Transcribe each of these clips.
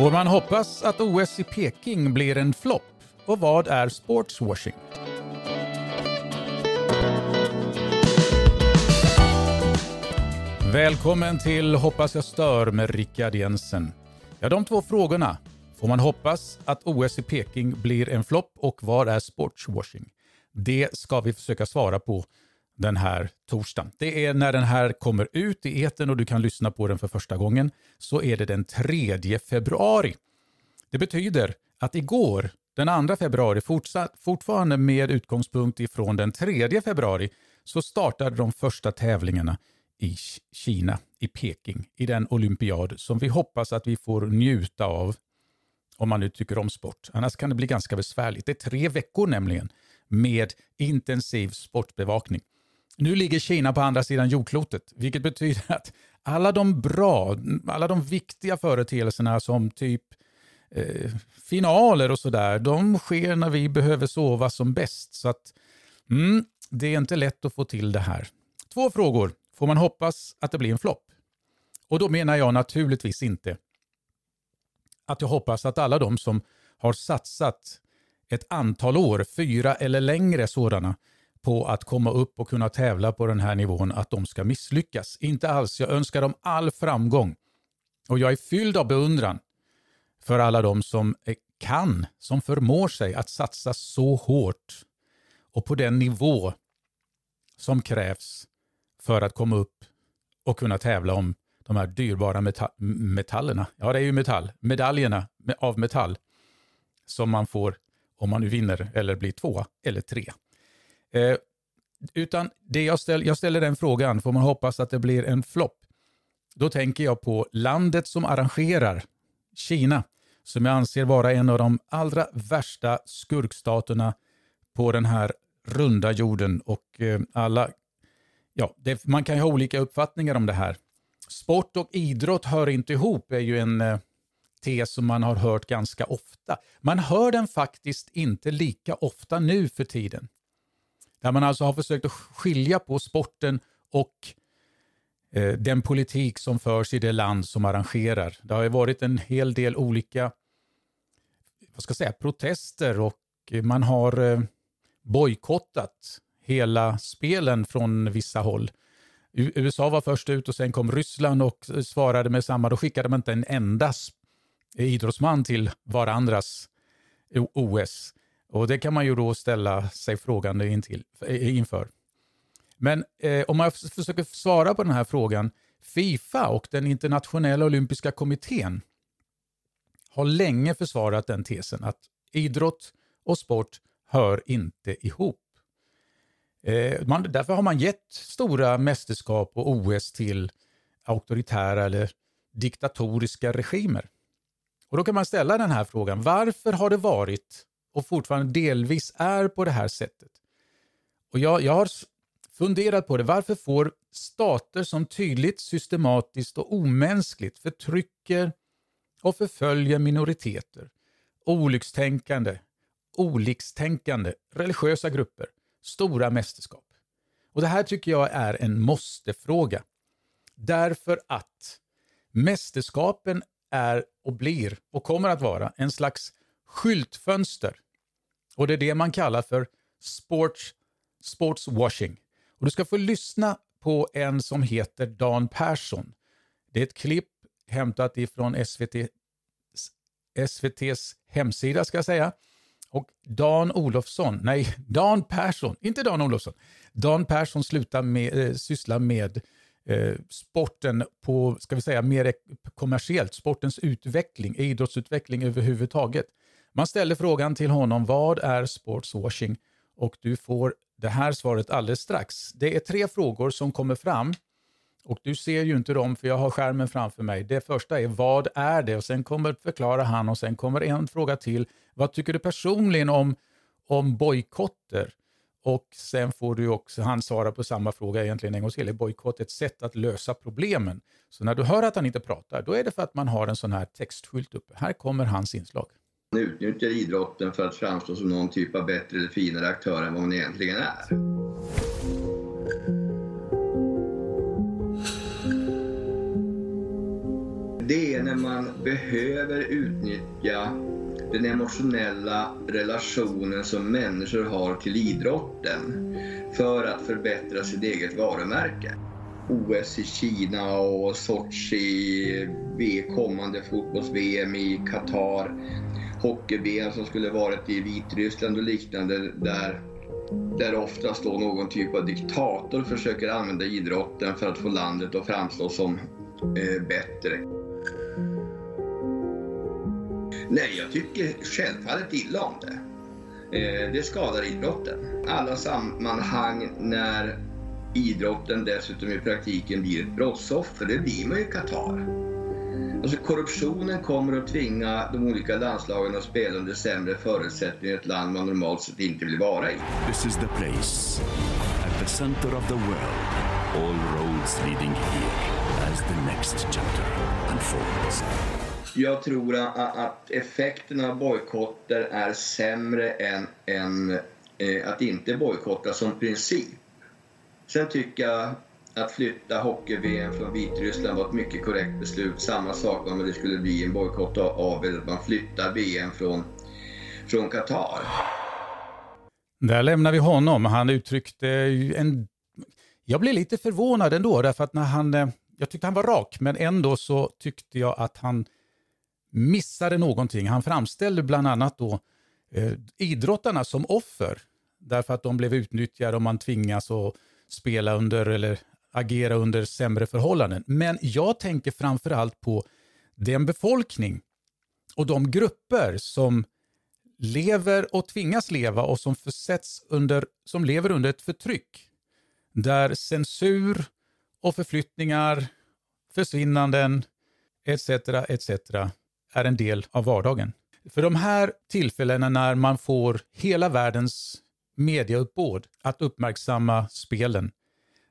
Får man hoppas att OS i Peking blir en flopp? Och vad är sportswashing? Välkommen till Hoppas jag stör med Rickard Jensen. Ja, de två frågorna. Får man hoppas att OS i Peking blir en flopp och vad är sportswashing? Det ska vi försöka svara på den här torsdagen. Det är när den här kommer ut i eten och du kan lyssna på den för första gången. Så är det den 3 februari. Det betyder att igår, den 2 februari, fortsatt, fortfarande med utgångspunkt ifrån den 3 februari, så startade de första tävlingarna i Kina, i Peking, i den olympiad som vi hoppas att vi får njuta av om man nu tycker om sport. Annars kan det bli ganska besvärligt. Det är tre veckor nämligen med intensiv sportbevakning. Nu ligger Kina på andra sidan jordklotet, vilket betyder att alla de bra, alla de viktiga företeelserna som typ eh, finaler och sådär, de sker när vi behöver sova som bäst. Så att mm, det är inte lätt att få till det här. Två frågor. Får man hoppas att det blir en flopp? Och då menar jag naturligtvis inte att jag hoppas att alla de som har satsat ett antal år, fyra eller längre sådana, på att komma upp och kunna tävla på den här nivån, att de ska misslyckas. Inte alls. Jag önskar dem all framgång. Och jag är fylld av beundran för alla de som kan, som förmår sig att satsa så hårt och på den nivå som krävs för att komma upp och kunna tävla om de här dyrbara meta metallerna. Ja, det är ju metall. Medaljerna av metall som man får om man nu vinner eller blir två eller tre. Eh, utan det jag, ställ, jag ställer den frågan, får man hoppas att det blir en flopp? Då tänker jag på landet som arrangerar, Kina, som jag anser vara en av de allra värsta skurkstaterna på den här runda jorden. Och eh, alla, ja, det, man kan ju ha olika uppfattningar om det här. Sport och idrott hör inte ihop är ju en eh, tes som man har hört ganska ofta. Man hör den faktiskt inte lika ofta nu för tiden. Där man alltså har försökt att skilja på sporten och eh, den politik som förs i det land som arrangerar. Det har ju varit en hel del olika vad ska jag säga, protester och man har eh, bojkottat hela spelen från vissa håll. USA var först ut och sen kom Ryssland och svarade med samma. Då skickade man inte en enda idrottsman till varandras OS. Och Det kan man ju då ställa sig frågande intill, eh, inför. Men eh, om man försöker svara på den här frågan. Fifa och den internationella olympiska kommittén har länge försvarat den tesen att idrott och sport hör inte ihop. Eh, man, därför har man gett stora mästerskap och OS till auktoritära eller diktatoriska regimer. Och Då kan man ställa den här frågan. Varför har det varit och fortfarande delvis är på det här sättet. Och jag, jag har funderat på det. Varför får stater som tydligt, systematiskt och omänskligt förtrycker och förföljer minoriteter, olyckstänkande, olikstänkande, religiösa grupper, stora mästerskap? Och Det här tycker jag är en måste-fråga. Därför att mästerskapen är och blir och kommer att vara en slags skyltfönster. Och det är det man kallar för sports, sports washing. Och du ska få lyssna på en som heter Dan Persson. Det är ett klipp hämtat ifrån SVT, SVTs hemsida ska jag säga. Och Dan Olofsson, nej, Dan Persson, inte Dan Olofsson. Dan Persson slutar med, eh, syssla med eh, sporten på, ska vi säga, mer kommersiellt, sportens utveckling, idrottsutveckling överhuvudtaget. Man ställer frågan till honom, vad är sportswashing? Och du får det här svaret alldeles strax. Det är tre frågor som kommer fram och du ser ju inte dem för jag har skärmen framför mig. Det första är vad är det? Och sen kommer förklara han och sen kommer en fråga till. Vad tycker du personligen om, om bojkotter? Och sen får du också, han svara på samma fråga egentligen en gång till. Är bojkott ett sätt att lösa problemen? Så när du hör att han inte pratar, då är det för att man har en sån här textskylt uppe. Här kommer hans inslag. Man utnyttjar idrotten för att framstå som någon typ av bättre eller finare aktör än vad man egentligen är. det är när man behöver utnyttja den emotionella relationen som människor har till idrotten för att förbättra sitt eget varumärke. OS i Kina och Sochi, kommande fotbolls-VM i Qatar, hockey-VM som skulle varit i Vitryssland och liknande där, där oftast då någon typ av diktator försöker använda idrotten för att få landet att framstå som eh, bättre. Nej, jag tycker självfallet illa om det. Eh, det skadar idrotten. Alla sammanhang när idrotten dessutom i praktiken blir ett brottsoffer, det blir man ju i Qatar. Alltså korruptionen kommer att tvinga de olika landslagen att spela under sämre förutsättningar i ett land man normalt sett inte vill vara i. This is the place, at the center of the world, all roads leading here as the next chapter unfolds. Jag tror att effekten av bojkotter är sämre än, än eh, att inte bojkotta som princip. Sen tycker jag att flytta hockey-VM från Vitryssland var ett mycket korrekt beslut. Samma sak om det skulle bli en bojkott av eller att man flyttar VM från, från Qatar. Där lämnar vi honom. Han uttryckte en... Jag blev lite förvånad ändå, därför att när han... Eh, jag tyckte han var rak, men ändå så tyckte jag att han missade någonting. Han framställde bland annat då eh, idrottarna som offer, därför att de blev utnyttjade och man tvingas att spela under eller agera under sämre förhållanden. Men jag tänker framför allt på den befolkning och de grupper som lever och tvingas leva och som, försätts under, som lever under ett förtryck där censur och förflyttningar, försvinnanden etc. etc. är en del av vardagen. För de här tillfällena när man får hela världens mediauppbåd att uppmärksamma spelen.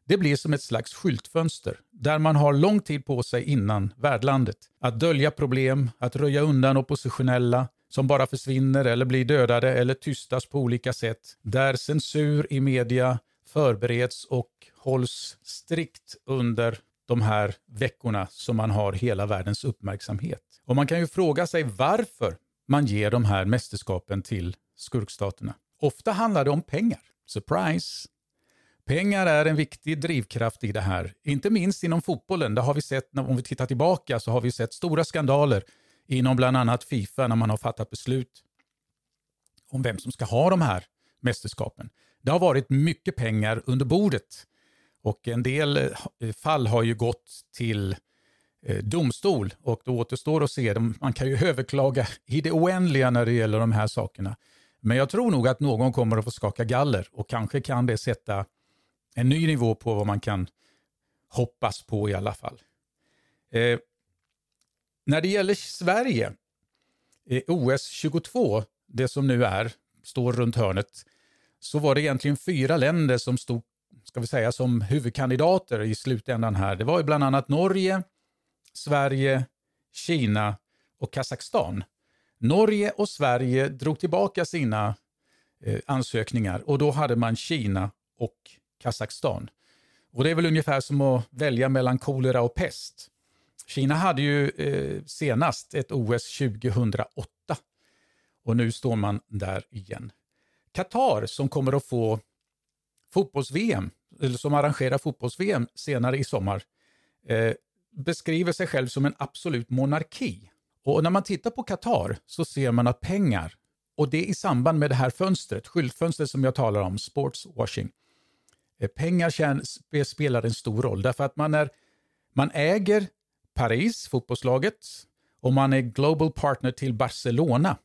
Det blir som ett slags skyltfönster där man har lång tid på sig innan värdlandet att dölja problem, att röja undan oppositionella som bara försvinner eller blir dödade eller tystas på olika sätt. Där censur i media förbereds och hålls strikt under de här veckorna som man har hela världens uppmärksamhet. Och man kan ju fråga sig varför man ger de här mästerskapen till skurkstaterna. Ofta handlar det om pengar. Surprise! Pengar är en viktig drivkraft i det här. Inte minst inom fotbollen. Det har vi sett, om vi tittar tillbaka, så har vi sett stora skandaler inom bland annat Fifa när man har fattat beslut om vem som ska ha de här mästerskapen. Det har varit mycket pengar under bordet och en del eh, fall har ju gått till eh, domstol och det återstår att se. Man kan ju överklaga i det oändliga när det gäller de här sakerna. Men jag tror nog att någon kommer att få skaka galler och kanske kan det sätta en ny nivå på vad man kan hoppas på i alla fall. Eh, när det gäller Sverige, eh, OS 22, det som nu är, står runt hörnet, så var det egentligen fyra länder som stod ska vi säga, som huvudkandidater i slutändan här. Det var ju bland annat Norge, Sverige, Kina och Kazakstan. Norge och Sverige drog tillbaka sina eh, ansökningar och då hade man Kina och Kazakstan. Och Det är väl ungefär som att välja mellan kolera och pest. Kina hade ju eh, senast ett OS 2008 och nu står man där igen. Qatar som kommer att få fotbolls-VM, eller som arrangerar fotbolls-VM senare i sommar, eh, beskriver sig själv som en absolut monarki. Och när man tittar på Qatar så ser man att pengar, och det i samband med det här fönstret, skyltfönstret som jag talar om, sportswashing, Eh, pengar spelar en stor roll därför att man, är, man äger Paris, fotbollslaget, och man är global partner till Barcelona.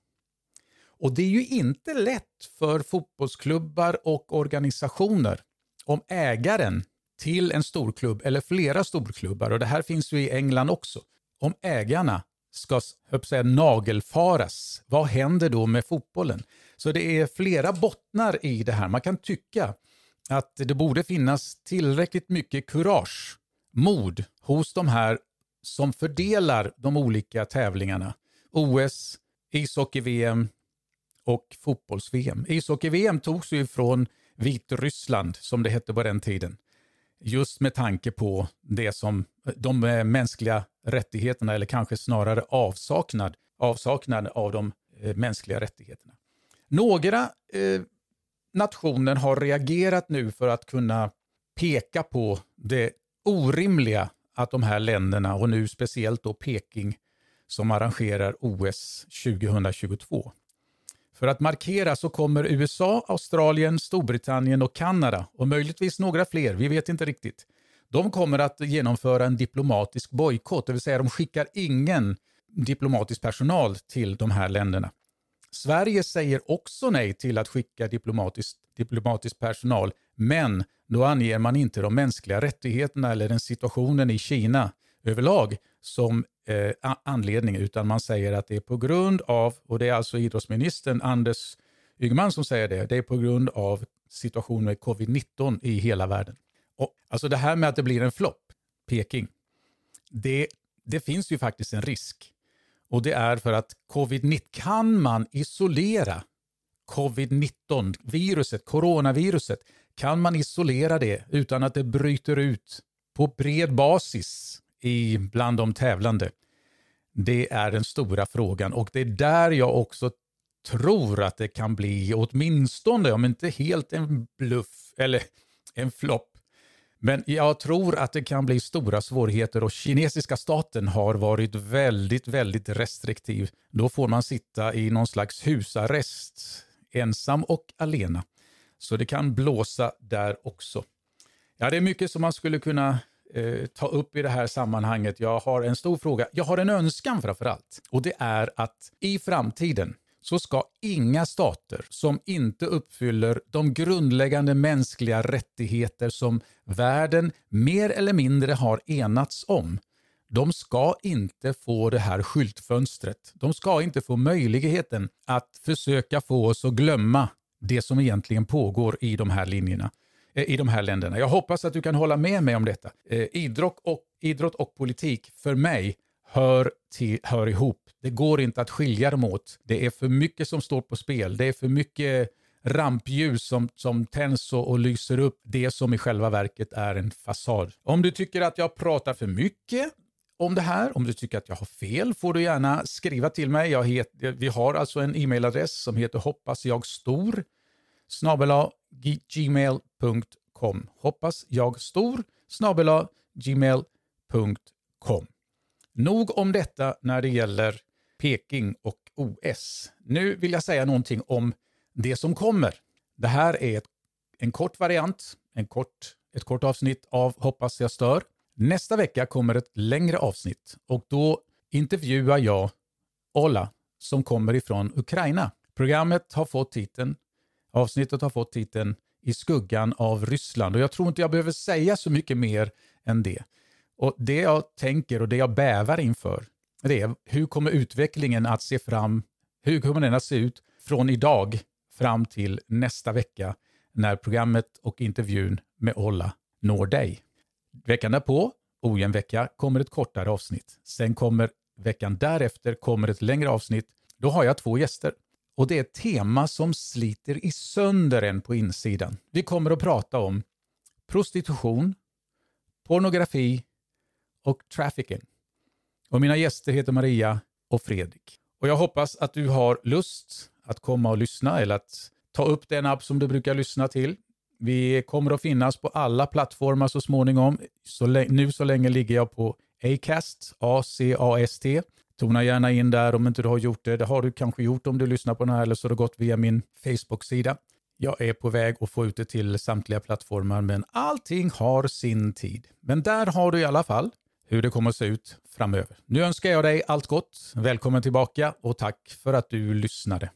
Och det är ju inte lätt för fotbollsklubbar och organisationer om ägaren till en storklubb eller flera storklubbar, och det här finns ju i England också, om ägarna ska säga, nagelfaras, vad händer då med fotbollen? Så det är flera bottnar i det här. Man kan tycka att det borde finnas tillräckligt mycket kurage, mod hos de här som fördelar de olika tävlingarna. OS, ishockey-VM och fotbolls-VM. Ishockey-VM togs ju från Vitryssland, som det hette på den tiden. Just med tanke på det som, de eh, mänskliga rättigheterna eller kanske snarare avsaknad, avsaknad av de eh, mänskliga rättigheterna. Några eh, nationen har reagerat nu för att kunna peka på det orimliga att de här länderna och nu speciellt då Peking som arrangerar OS 2022. För att markera så kommer USA, Australien, Storbritannien och Kanada och möjligtvis några fler, vi vet inte riktigt. De kommer att genomföra en diplomatisk bojkott, det vill säga de skickar ingen diplomatisk personal till de här länderna. Sverige säger också nej till att skicka diplomatisk, diplomatisk personal, men då anger man inte de mänskliga rättigheterna eller den situationen i Kina överlag som eh, anledning, utan man säger att det är på grund av, och det är alltså idrottsministern Anders Ygeman som säger det, det är på grund av situationen med covid-19 i hela världen. Och, alltså det här med att det blir en flopp, Peking, det, det finns ju faktiskt en risk. Och det är för att covid-19, kan man isolera covid-19, viruset, coronaviruset, kan man isolera det utan att det bryter ut på bred basis i, bland de tävlande? Det är den stora frågan och det är där jag också tror att det kan bli åtminstone, om inte helt en bluff eller en flopp. Men jag tror att det kan bli stora svårigheter och kinesiska staten har varit väldigt, väldigt restriktiv. Då får man sitta i någon slags husarrest, ensam och alena. Så det kan blåsa där också. Ja, det är mycket som man skulle kunna eh, ta upp i det här sammanhanget. Jag har en stor fråga. Jag har en önskan framför allt och det är att i framtiden så ska inga stater som inte uppfyller de grundläggande mänskliga rättigheter som världen mer eller mindre har enats om, de ska inte få det här skyltfönstret. De ska inte få möjligheten att försöka få oss att glömma det som egentligen pågår i de här linjerna eh, i de här länderna. Jag hoppas att du kan hålla med mig om detta. Eh, idrott, och, idrott och politik för mig hör, till, hör ihop. Det går inte att skilja dem åt. Det är för mycket som står på spel. Det är för mycket rampljus som, som tänds och, och lyser upp det som i själva verket är en fasad. Om du tycker att jag pratar för mycket om det här, om du tycker att jag har fel, får du gärna skriva till mig. Jag heter, vi har alltså en e-mailadress som heter hoppasjagstor gmail.com. Hoppas jag stor gmail.com. Nog om detta när det gäller Peking och OS. Nu vill jag säga någonting om det som kommer. Det här är ett, en kort variant, en kort, ett kort avsnitt av Hoppas jag stör. Nästa vecka kommer ett längre avsnitt och då intervjuar jag Ola som kommer ifrån Ukraina. Programmet har fått titeln, avsnittet har fått titeln I skuggan av Ryssland och jag tror inte jag behöver säga så mycket mer än det. Och Det jag tänker och det jag bävar inför, det är hur kommer utvecklingen att se fram, hur kommer den att se ut från idag fram till nästa vecka när programmet och intervjun med Olla når dig. Veckan därpå, ojämn vecka, kommer ett kortare avsnitt. Sen kommer veckan därefter kommer ett längre avsnitt. Då har jag två gäster. Och det är ett tema som sliter i sönder en på insidan. Vi kommer att prata om prostitution, pornografi och trafficking. Och mina gäster heter Maria och Fredrik. Och jag hoppas att du har lust att komma och lyssna eller att ta upp den app som du brukar lyssna till. Vi kommer att finnas på alla plattformar så småningom. Så nu så länge ligger jag på Acast, A-C-A-S-T. Tona gärna in där om inte du har gjort det. Det har du kanske gjort om du lyssnar på den här eller så har det gått via min Facebook-sida. Jag är på väg att få ut det till samtliga plattformar men allting har sin tid. Men där har du i alla fall hur det kommer att se ut framöver. Nu önskar jag dig allt gott. Välkommen tillbaka och tack för att du lyssnade.